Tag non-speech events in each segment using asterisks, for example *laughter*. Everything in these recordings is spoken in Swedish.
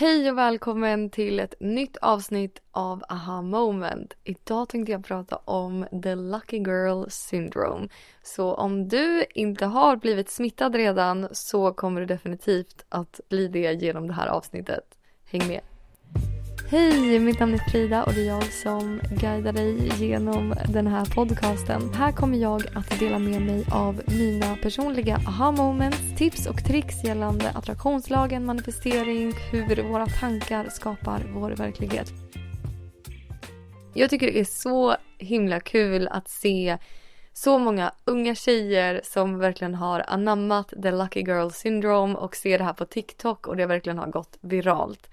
Hej och välkommen till ett nytt avsnitt av Aha Moment. Idag tänkte jag prata om the lucky girl syndrome. Så om du inte har blivit smittad redan så kommer du definitivt att bli det genom det här avsnittet. Häng med! Hej, mitt namn är Frida och det är jag som guidar dig genom den här podcasten. Här kommer jag att dela med mig av mina personliga aha moments, tips och tricks gällande attraktionslagen, manifestering, hur våra tankar skapar vår verklighet. Jag tycker det är så himla kul att se så många unga tjejer som verkligen har anammat the lucky girl syndrome och ser det här på TikTok och det verkligen har gått viralt.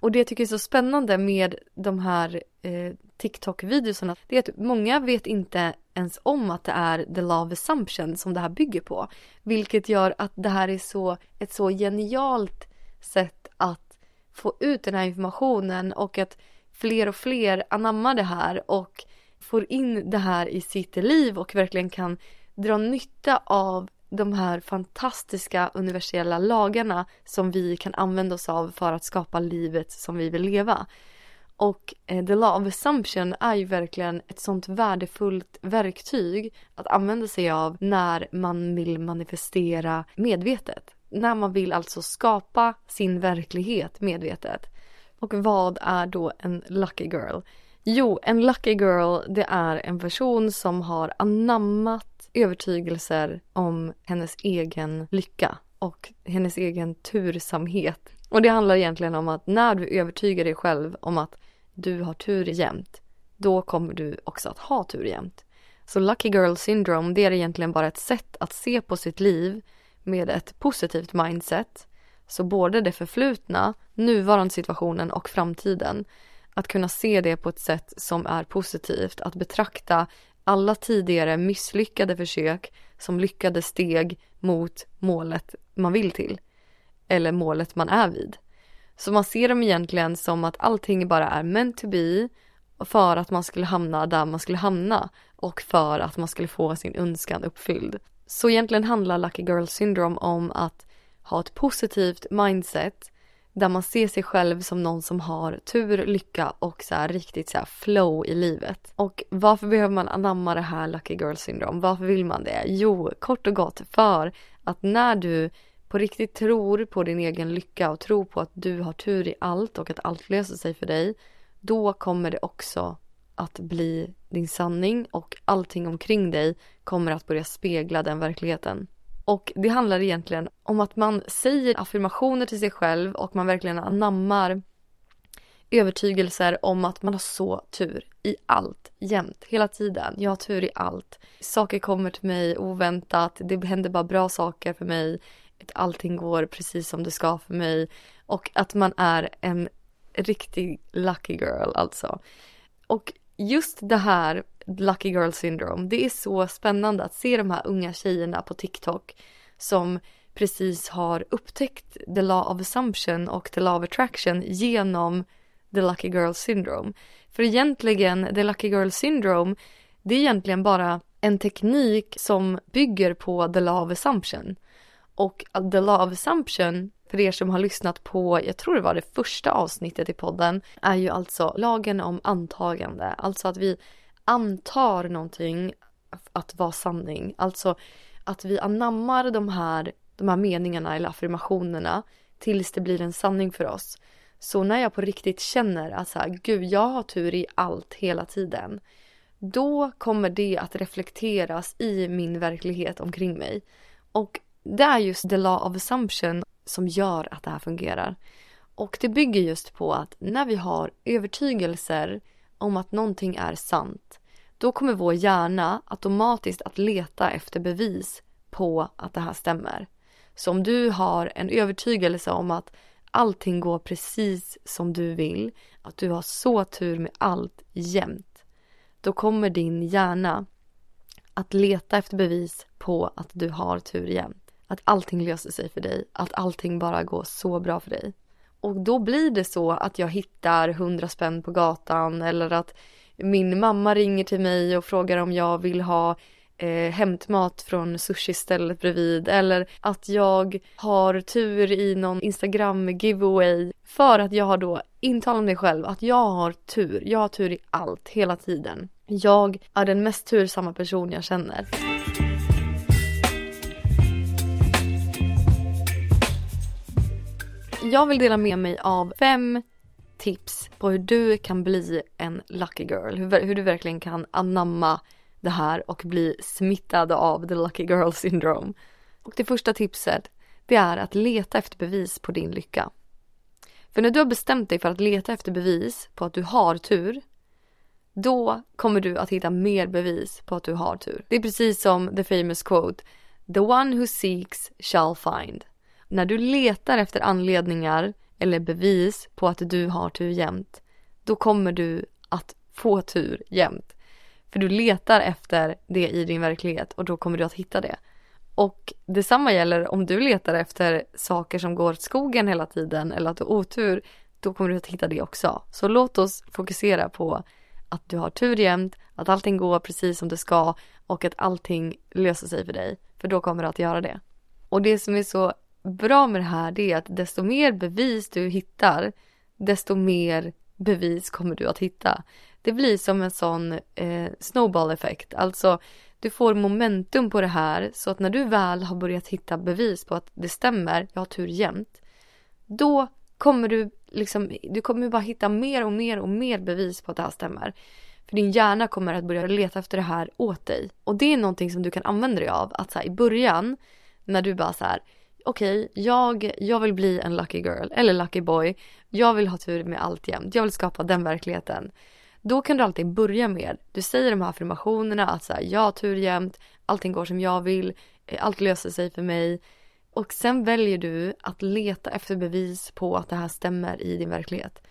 Och det jag tycker är så spännande med de här eh, TikTok-videorna, det är att många vet inte ens om att det är the love assumption som det här bygger på. Vilket gör att det här är så, ett så genialt sätt att få ut den här informationen och att fler och fler anammar det här och får in det här i sitt liv och verkligen kan dra nytta av de här fantastiska universella lagarna som vi kan använda oss av för att skapa livet som vi vill leva. Och eh, the law of assumption är ju verkligen ett sånt värdefullt verktyg att använda sig av när man vill manifestera medvetet. När man vill alltså skapa sin verklighet medvetet. Och vad är då en lucky girl? Jo, en lucky girl det är en person som har anammat övertygelser om hennes egen lycka och hennes egen tursamhet. Och det handlar egentligen om att när du övertygar dig själv om att du har tur jämt, då kommer du också att ha tur jämt. Så Lucky Girl Syndrome, det är egentligen bara ett sätt att se på sitt liv med ett positivt mindset. Så både det förflutna, nuvarande situationen och framtiden. Att kunna se det på ett sätt som är positivt, att betrakta alla tidigare misslyckade försök som lyckade steg mot målet man vill till. Eller målet man är vid. Så man ser dem egentligen som att allting bara är meant to be för att man skulle hamna där man skulle hamna och för att man skulle få sin önskan uppfylld. Så egentligen handlar Lucky Girl Syndrome om att ha ett positivt mindset där man ser sig själv som någon som har tur, lycka och så här riktigt så flow i livet. Och varför behöver man anamma det här lucky girl syndrome? Varför vill man det? Jo, kort och gott för att när du på riktigt tror på din egen lycka och tror på att du har tur i allt och att allt löser sig för dig, då kommer det också att bli din sanning och allting omkring dig kommer att börja spegla den verkligheten. Och det handlar egentligen om att man säger affirmationer till sig själv och man verkligen anammar övertygelser om att man har så tur i allt, jämt, hela tiden. Jag har tur i allt. Saker kommer till mig oväntat, det händer bara bra saker för mig. Allting går precis som det ska för mig. Och att man är en riktig lucky girl alltså. Och just det här lucky girl syndrome, det är så spännande att se de här unga tjejerna på TikTok som precis har upptäckt the law of assumption och the law of attraction genom the lucky girl syndrome. För egentligen, the lucky girl syndrome, det är egentligen bara en teknik som bygger på the law of assumption. Och the law of assumption, för er som har lyssnat på, jag tror det var det första avsnittet i podden, är ju alltså lagen om antagande. Alltså att vi antar någonting att vara sanning. Alltså att vi anammar de här, de här meningarna eller affirmationerna tills det blir en sanning för oss. Så när jag på riktigt känner att så här, gud jag har tur i allt hela tiden. Då kommer det att reflekteras i min verklighet omkring mig. Och det är just the law of assumption som gör att det här fungerar. Och det bygger just på att när vi har övertygelser om att någonting är sant då kommer vår hjärna automatiskt att leta efter bevis på att det här stämmer. Så om du har en övertygelse om att allting går precis som du vill, att du har så tur med allt jämt, då kommer din hjärna att leta efter bevis på att du har tur jämt. Att allting löser sig för dig, att allting bara går så bra för dig. Och då blir det så att jag hittar hundra spänn på gatan eller att min mamma ringer till mig och frågar om jag vill ha eh, hämtmat från sushi-stället bredvid eller att jag har tur i någon Instagram giveaway För att jag har då intalat mig själv att jag har tur. Jag har tur i allt, hela tiden. Jag är den mest tursamma person jag känner. Jag vill dela med mig av fem tips på hur du kan bli en lucky girl. Hur, hur du verkligen kan anamma det här och bli smittad av the lucky girl syndrome. Och det första tipset, det är att leta efter bevis på din lycka. För när du har bestämt dig för att leta efter bevis på att du har tur, då kommer du att hitta mer bevis på att du har tur. Det är precis som the famous quote, the one who seeks shall find. När du letar efter anledningar eller bevis på att du har tur jämt, då kommer du att få tur jämt. För du letar efter det i din verklighet och då kommer du att hitta det. Och detsamma gäller om du letar efter saker som går åt skogen hela tiden eller att du har otur, då kommer du att hitta det också. Så låt oss fokusera på att du har tur jämt, att allting går precis som det ska och att allting löser sig för dig. För då kommer det att göra det. Och det som är så bra med det här det är att desto mer bevis du hittar, desto mer bevis kommer du att hitta. Det blir som en sån eh, snowball-effekt. Alltså, du får momentum på det här så att när du väl har börjat hitta bevis på att det stämmer, jag har tur jämt, då kommer du liksom, du kommer bara hitta mer och mer och mer bevis på att det här stämmer. För din hjärna kommer att börja leta efter det här åt dig. Och det är någonting som du kan använda dig av. Att så här, i början, när du bara så här, okej, okay, jag, jag vill bli en lucky girl eller lucky boy. Jag vill ha tur med allt jämt. Jag vill skapa den verkligheten. Då kan du alltid börja med, du säger de här affirmationerna att så här, jag har tur jämt, allting går som jag vill, eh, allt löser sig för mig. Och sen väljer du att leta efter bevis på att det här stämmer i din verklighet.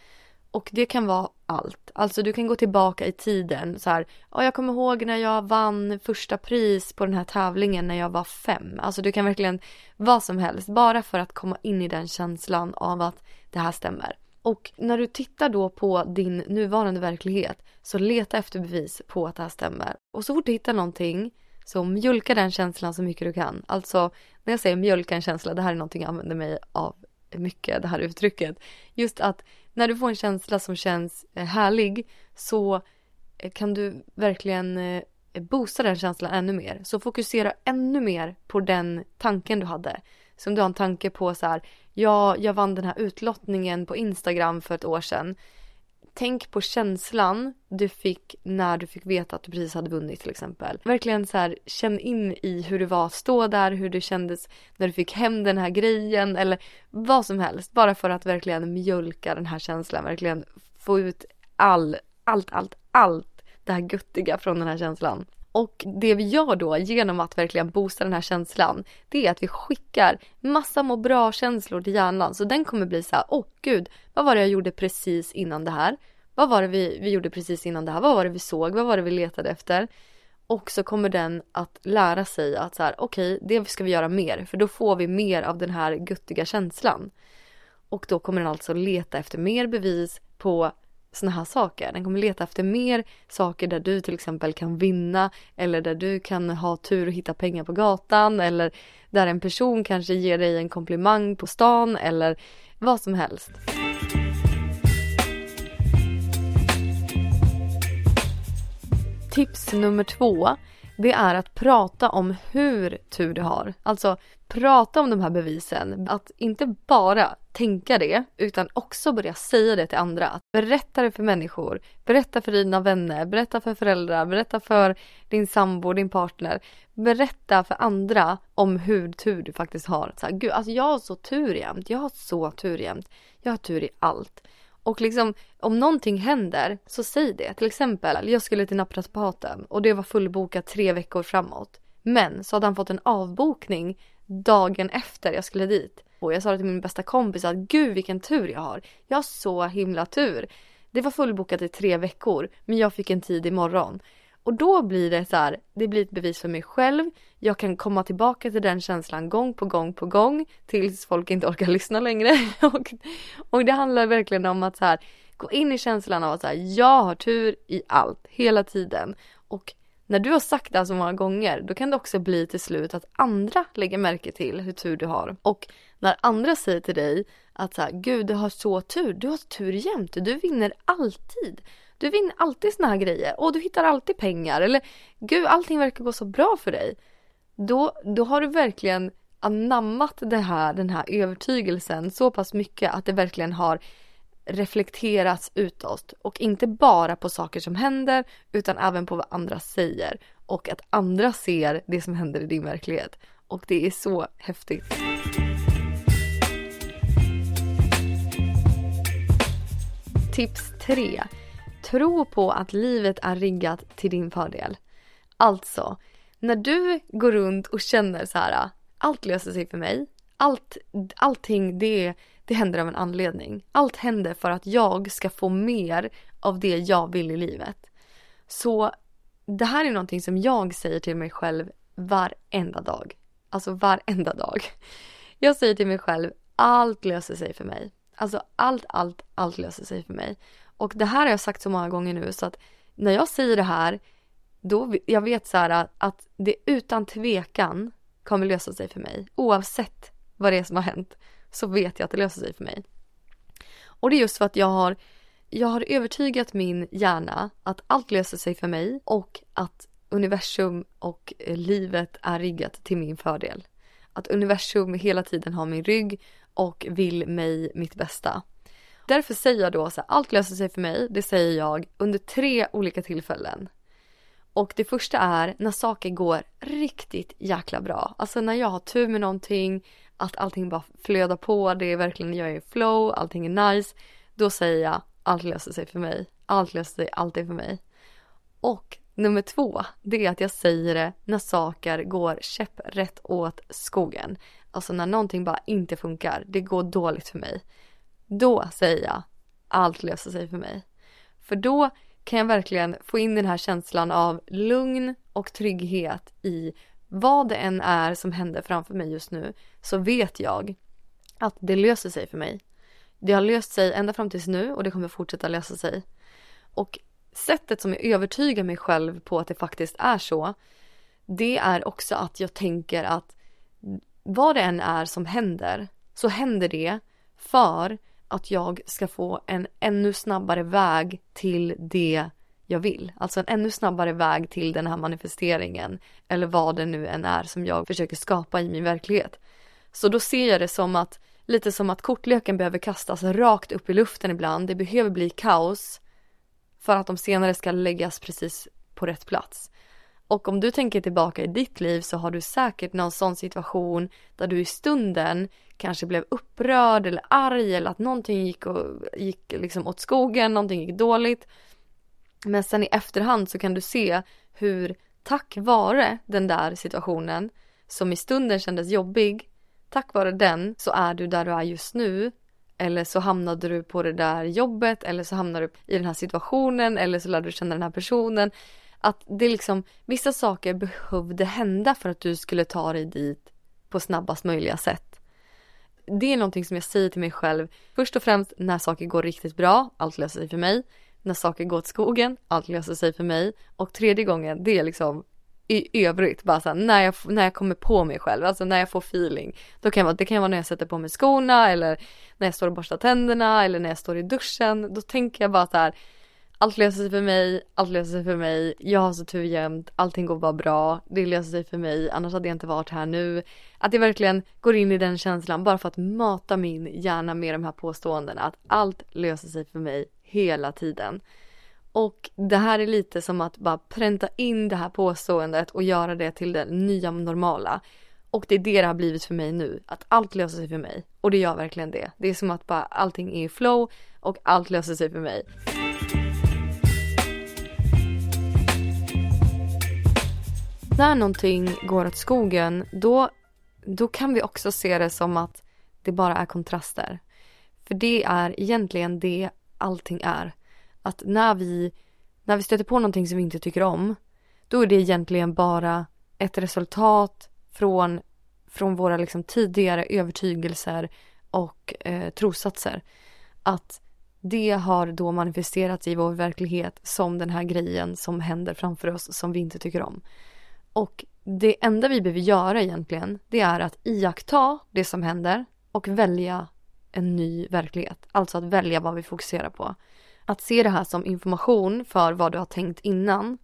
Och det kan vara allt. Alltså du kan gå tillbaka i tiden så här, ja jag kommer ihåg när jag vann första pris på den här tävlingen när jag var fem. Alltså du kan verkligen, vad som helst, bara för att komma in i den känslan av att det här stämmer. Och när du tittar då på din nuvarande verklighet så leta efter bevis på att det här stämmer. Och så fort du hittar någonting så mjölka den känslan så mycket du kan. Alltså när jag säger mjölka en känsla, det här är någonting jag använder mig av mycket, det här uttrycket. Just att när du får en känsla som känns eh, härlig så eh, kan du verkligen eh, boosta den känslan ännu mer. Så fokusera ännu mer på den tanken du hade. Som du har en tanke på så här, ja, jag vann den här utlottningen på Instagram för ett år sedan. Tänk på känslan du fick när du fick veta att du precis hade vunnit till exempel. Verkligen så här, känn in i hur det var att stå där, hur det kändes när du fick hem den här grejen eller vad som helst. Bara för att verkligen mjölka den här känslan, verkligen få ut all, allt, allt, allt det här göttiga från den här känslan. Och det vi gör då genom att verkligen boosta den här känslan, det är att vi skickar massa må bra-känslor till hjärnan. Så den kommer bli så här, åh gud, vad var det jag gjorde precis innan det här? Vad var det vi, vi gjorde precis innan det här? Vad var det vi såg? Vad var det vi letade efter? Och så kommer den att lära sig att så här, okej, okay, det ska vi göra mer, för då får vi mer av den här guttiga känslan. Och då kommer den alltså leta efter mer bevis på såna här saker. Den kommer leta efter mer saker där du till exempel kan vinna eller där du kan ha tur och hitta pengar på gatan eller där en person kanske ger dig en komplimang på stan eller vad som helst. Tips nummer två det är att prata om hur tur du har. Alltså prata om de här bevisen. Att inte bara tänka det utan också börja säga det till andra. Att berätta det för människor, berätta för dina vänner, berätta för föräldrar, berätta för din sambo, din partner. Berätta för andra om hur tur du faktiskt har. Så här, Gud, alltså jag har så tur jämt, jag har så tur jämt. Jag har tur i allt. Och liksom om någonting händer så säg det. Till exempel, jag skulle till naprapaten och det var fullbokat tre veckor framåt. Men så hade han fått en avbokning dagen efter jag skulle dit. Och jag sa det till min bästa kompis att gud vilken tur jag har. Jag har så himla tur. Det var fullbokat i tre veckor men jag fick en tid imorgon. Och då blir det så här, det blir ett bevis för mig själv. Jag kan komma tillbaka till den känslan gång på gång på gång tills folk inte orkar lyssna längre. *laughs* och, och det handlar verkligen om att så här, gå in i känslan av att så här, jag har tur i allt hela tiden. Och när du har sagt det här så många gånger, då kan det också bli till slut att andra lägger märke till hur tur du har. Och när andra säger till dig att så här, gud du har så tur, du har tur jämt, du vinner alltid. Du vinner alltid såna här grejer och du hittar alltid pengar eller gud allting verkar gå så bra för dig. Då, då har du verkligen anammat det här, den här övertygelsen så pass mycket att det verkligen har reflekteras utåt och inte bara på saker som händer utan även på vad andra säger och att andra ser det som händer i din verklighet och det är så häftigt. Tips 3. Tro på att livet är riggat till din fördel. Alltså, när du går runt och känner så här, allt löser sig för mig, allt, allting det, det händer av en anledning. Allt händer för att jag ska få mer av det jag vill i livet. Så det här är någonting som jag säger till mig själv varenda dag. Alltså varenda dag. Jag säger till mig själv, allt löser sig för mig. Alltså allt, allt, allt löser sig för mig. Och det här har jag sagt så många gånger nu så att när jag säger det här, då jag vet så här att det utan tvekan kommer lösa sig för mig. Oavsett vad det är som har hänt så vet jag att det löser sig för mig. Och det är just för att jag har, jag har övertygat min hjärna att allt löser sig för mig och att universum och eh, livet är riggat till min fördel. Att universum hela tiden har min rygg och vill mig mitt bästa. Därför säger jag då så här, allt löser sig för mig, det säger jag under tre olika tillfällen. Och det första är när saker går riktigt jäkla bra. Alltså när jag har tur med någonting, att allting bara flödar på, det är verkligen, jag är i flow, allting är nice. Då säger jag, allt löser sig för mig. Allt löser sig alltid för mig. Och nummer två, det är att jag säger det när saker går käpprätt åt skogen. Alltså när någonting bara inte funkar, det går dåligt för mig. Då säger jag, allt löser sig för mig. För då kan jag verkligen få in den här känslan av lugn och trygghet i vad det än är som händer framför mig just nu så vet jag att det löser sig för mig. Det har löst sig ända fram tills nu och det kommer fortsätta lösa sig. Och sättet som jag övertygar mig själv på att det faktiskt är så det är också att jag tänker att vad det än är som händer så händer det för att jag ska få en ännu snabbare väg till det jag vill. Alltså en ännu snabbare väg till den här manifesteringen eller vad det nu än är som jag försöker skapa i min verklighet. Så då ser jag det som att lite som att kortleken behöver kastas rakt upp i luften ibland. Det behöver bli kaos för att de senare ska läggas precis på rätt plats. Och om du tänker tillbaka i ditt liv så har du säkert någon sån situation där du i stunden kanske blev upprörd eller arg eller att någonting gick, och, gick liksom åt skogen, någonting gick dåligt. Men sen i efterhand så kan du se hur tack vare den där situationen som i stunden kändes jobbig, tack vare den så är du där du är just nu. Eller så hamnade du på det där jobbet eller så hamnade du i den här situationen eller så lärde du känna den här personen. Att det liksom, vissa saker behövde hända för att du skulle ta dig dit på snabbast möjliga sätt. Det är någonting som jag säger till mig själv först och främst när saker går riktigt bra, allt löser sig för mig när saker går åt skogen, allt löser sig för mig. Och tredje gången, det är liksom i övrigt, bara såhär, när jag, när jag kommer på mig själv, alltså när jag får feeling. Då kan jag, det kan vara när jag sätter på mig skorna eller när jag står och borstar tänderna eller när jag står i duschen. Då tänker jag bara så här, allt löser sig för mig, allt löser sig för mig, jag har så tur jämt, allting går bara bra, det löser sig för mig, annars hade jag inte varit här nu. Att jag verkligen går in i den känslan bara för att mata min hjärna med de här påståendena att allt löser sig för mig hela tiden. Och det här är lite som att bara pränta in det här påståendet och göra det till det nya normala. Och det är det det har blivit för mig nu, att allt löser sig för mig. Och det gör verkligen det. Det är som att bara allting är i flow och allt löser sig för mig. När någonting går åt skogen, då, då kan vi också se det som att det bara är kontraster. För det är egentligen det allting är. Att när vi, när vi stöter på någonting som vi inte tycker om, då är det egentligen bara ett resultat från, från våra liksom tidigare övertygelser och eh, trossatser. Att det har då manifesterats i vår verklighet som den här grejen som händer framför oss som vi inte tycker om. Och det enda vi behöver göra egentligen, det är att iaktta det som händer och välja en ny verklighet. Alltså att välja vad vi fokuserar på. Att se det här som information för vad du har tänkt innan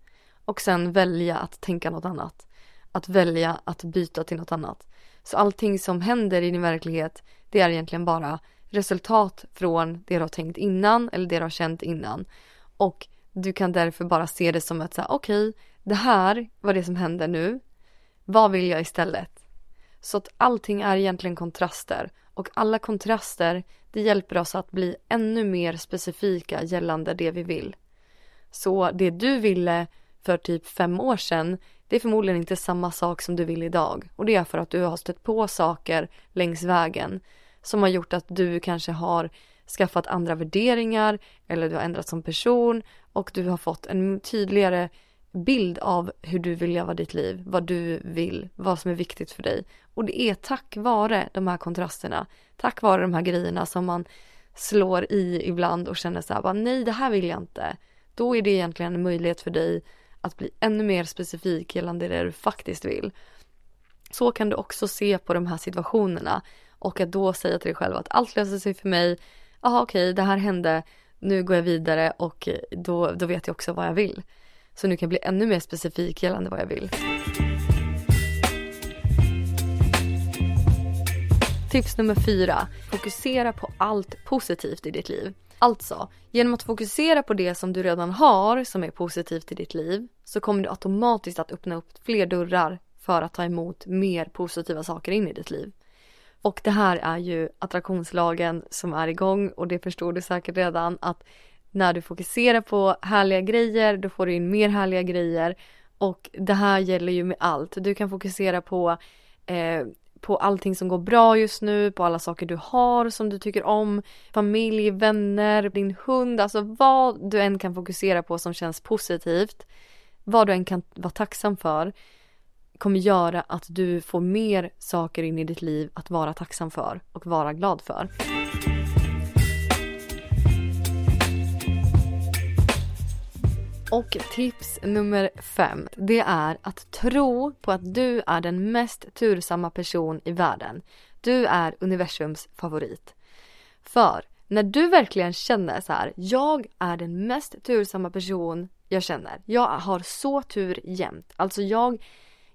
och sen välja att tänka något annat. Att välja att byta till något annat. Så allting som händer i din verklighet, det är egentligen bara resultat från det du har tänkt innan eller det du har känt innan. Och du kan därför bara se det som att säga okej, okay, det här var det som hände nu. Vad vill jag istället? Så att allting är egentligen kontraster och alla kontraster det hjälper oss att bli ännu mer specifika gällande det vi vill. Så det du ville för typ fem år sedan det är förmodligen inte samma sak som du vill idag och det är för att du har stött på saker längs vägen som har gjort att du kanske har skaffat andra värderingar eller du har ändrat som person och du har fått en tydligare bild av hur du vill leva ditt liv, vad du vill, vad som är viktigt för dig. Och det är tack vare de här kontrasterna, tack vare de här grejerna som man slår i ibland och känner så här, bara, nej det här vill jag inte. Då är det egentligen en möjlighet för dig att bli ännu mer specifik gällande det du faktiskt vill. Så kan du också se på de här situationerna och att då säga till dig själv att allt löser sig för mig. Jaha okej, okay, det här hände, nu går jag vidare och då, då vet jag också vad jag vill. Så nu kan jag bli ännu mer specifik gällande vad jag vill. Tips nummer fyra. Fokusera på allt positivt i ditt liv. Alltså, genom att fokusera på det som du redan har som är positivt i ditt liv så kommer du automatiskt att öppna upp fler dörrar för att ta emot mer positiva saker in i ditt liv. Och det här är ju attraktionslagen som är igång och det förstår du säkert redan att när du fokuserar på härliga grejer då får du in mer härliga grejer och det här gäller ju med allt. Du kan fokusera på eh, på allting som går bra just nu, på alla saker du har som du tycker om, familj, vänner, din hund, alltså vad du än kan fokusera på som känns positivt, vad du än kan vara tacksam för kommer göra att du får mer saker in i ditt liv att vara tacksam för och vara glad för. Och tips nummer fem, det är att tro på att du är den mest tursamma person i världen. Du är universums favorit. För när du verkligen känner så här, jag är den mest tursamma person jag känner. Jag har så tur jämt. Alltså jag,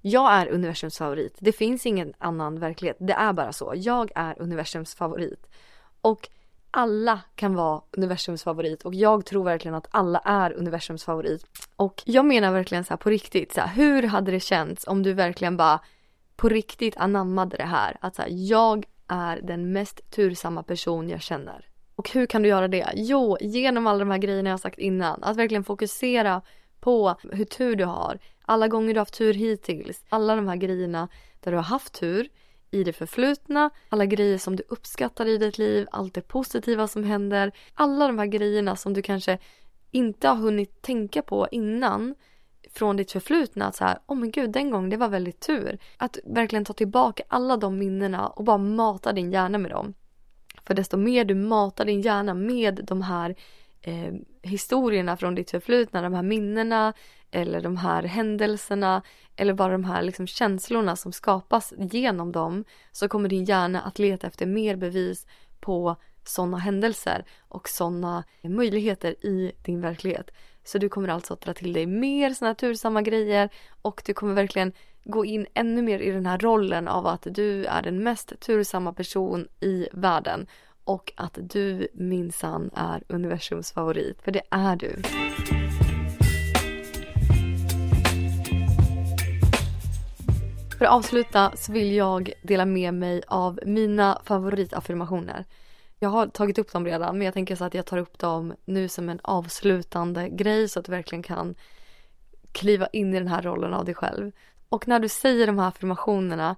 jag är universums favorit. Det finns ingen annan verklighet. Det är bara så. Jag är universums favorit. Och alla kan vara universums favorit och jag tror verkligen att alla är universums favorit. Och jag menar verkligen så här på riktigt, så här, hur hade det känts om du verkligen bara på riktigt anammade det här? Att så här, jag är den mest tursamma person jag känner. Och hur kan du göra det? Jo, genom alla de här grejerna jag sagt innan. Att verkligen fokusera på hur tur du har. Alla gånger du har haft tur hittills. Alla de här grejerna där du har haft tur i det förflutna, alla grejer som du uppskattar i ditt liv, allt det positiva som händer, alla de här grejerna som du kanske inte har hunnit tänka på innan från ditt förflutna att så här, oh men gud den gången det var väldigt tur. Att verkligen ta tillbaka alla de minnena och bara mata din hjärna med dem. För desto mer du matar din hjärna med de här eh, historierna från ditt förflutna, de här minnena eller de här händelserna eller bara de här liksom känslorna som skapas genom dem så kommer din hjärna att leta efter mer bevis på sådana händelser och sådana möjligheter i din verklighet. Så du kommer alltså att dra till dig mer sådana tursamma grejer och du kommer verkligen gå in ännu mer i den här rollen av att du är den mest tursamma person i världen och att du minsann är universums favorit, för det är du. För att avsluta så vill jag dela med mig av mina favoritaffirmationer. Jag har tagit upp dem redan men jag tänker så att jag tar upp dem nu som en avslutande grej så att du verkligen kan kliva in i den här rollen av dig själv. Och när du säger de här affirmationerna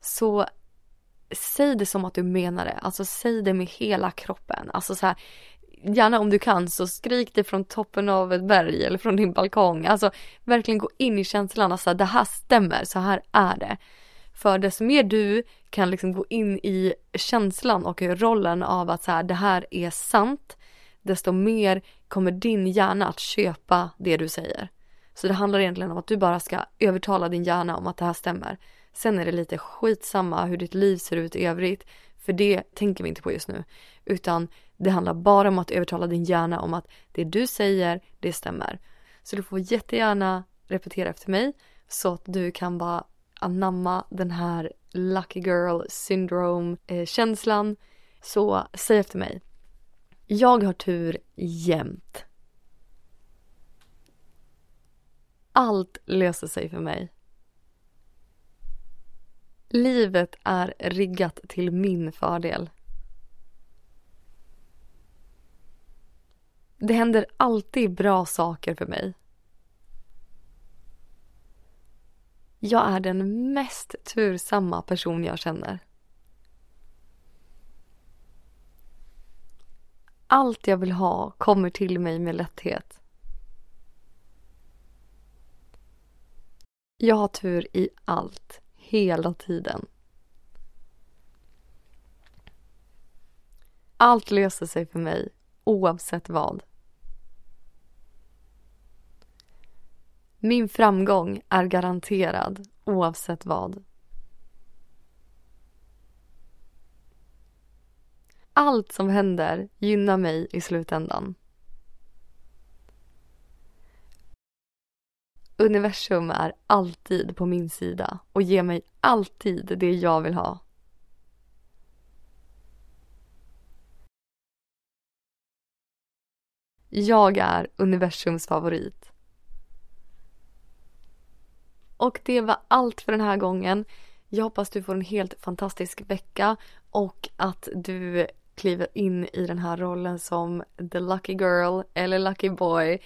så säg det som att du menar det. Alltså säg det med hela kroppen. Alltså så här, gärna om du kan så skrik det från toppen av ett berg eller från din balkong. Alltså verkligen gå in i känslan, alltså det här stämmer, så här är det. För desto mer du kan liksom gå in i känslan och rollen av att så här, det här är sant, desto mer kommer din hjärna att köpa det du säger. Så det handlar egentligen om att du bara ska övertala din hjärna om att det här stämmer. Sen är det lite skitsamma hur ditt liv ser ut i övrigt, för det tänker vi inte på just nu. Utan det handlar bara om att övertala din hjärna om att det du säger, det stämmer. Så du får jättegärna repetera efter mig så att du kan bara anamma den här lucky girl syndrome-känslan. Eh, så säg efter mig. Jag har tur jämt. Allt löser sig för mig. Livet är riggat till min fördel. Det händer alltid bra saker för mig. Jag är den mest tursamma person jag känner. Allt jag vill ha kommer till mig med lätthet. Jag har tur i allt, hela tiden. Allt löser sig för mig, oavsett vad. Min framgång är garanterad, oavsett vad. Allt som händer gynnar mig i slutändan. Universum är alltid på min sida och ger mig alltid det jag vill ha. Jag är universums favorit. Och det var allt för den här gången. Jag hoppas du får en helt fantastisk vecka och att du kliver in i den här rollen som the lucky girl eller lucky boy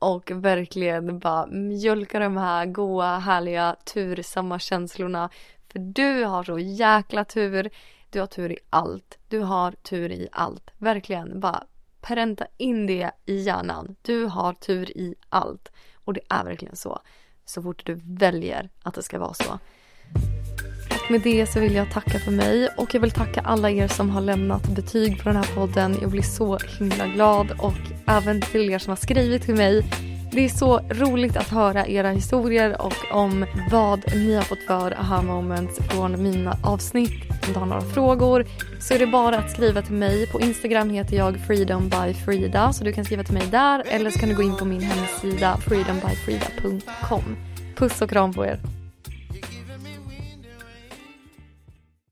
och verkligen bara mjölka de här goa, härliga, tursamma känslorna. För du har så jäkla tur. Du har tur i allt. Du har tur i allt. Verkligen, bara pränta in det i hjärnan. Du har tur i allt. Och det är verkligen så. Så fort du väljer att det ska vara så. Med det så vill jag tacka för mig och jag vill tacka alla er som har lämnat betyg på den här podden. Jag blir så himla glad och även till er som har skrivit till mig. Det är så roligt att höra era historier och om vad ni har fått för aha moments från mina avsnitt. Om du har några frågor så är det bara att skriva till mig. På Instagram heter jag Freedom by Frida så du kan skriva till mig där eller så kan du gå in på min hemsida freedombyfrida.com. Puss och kram på er!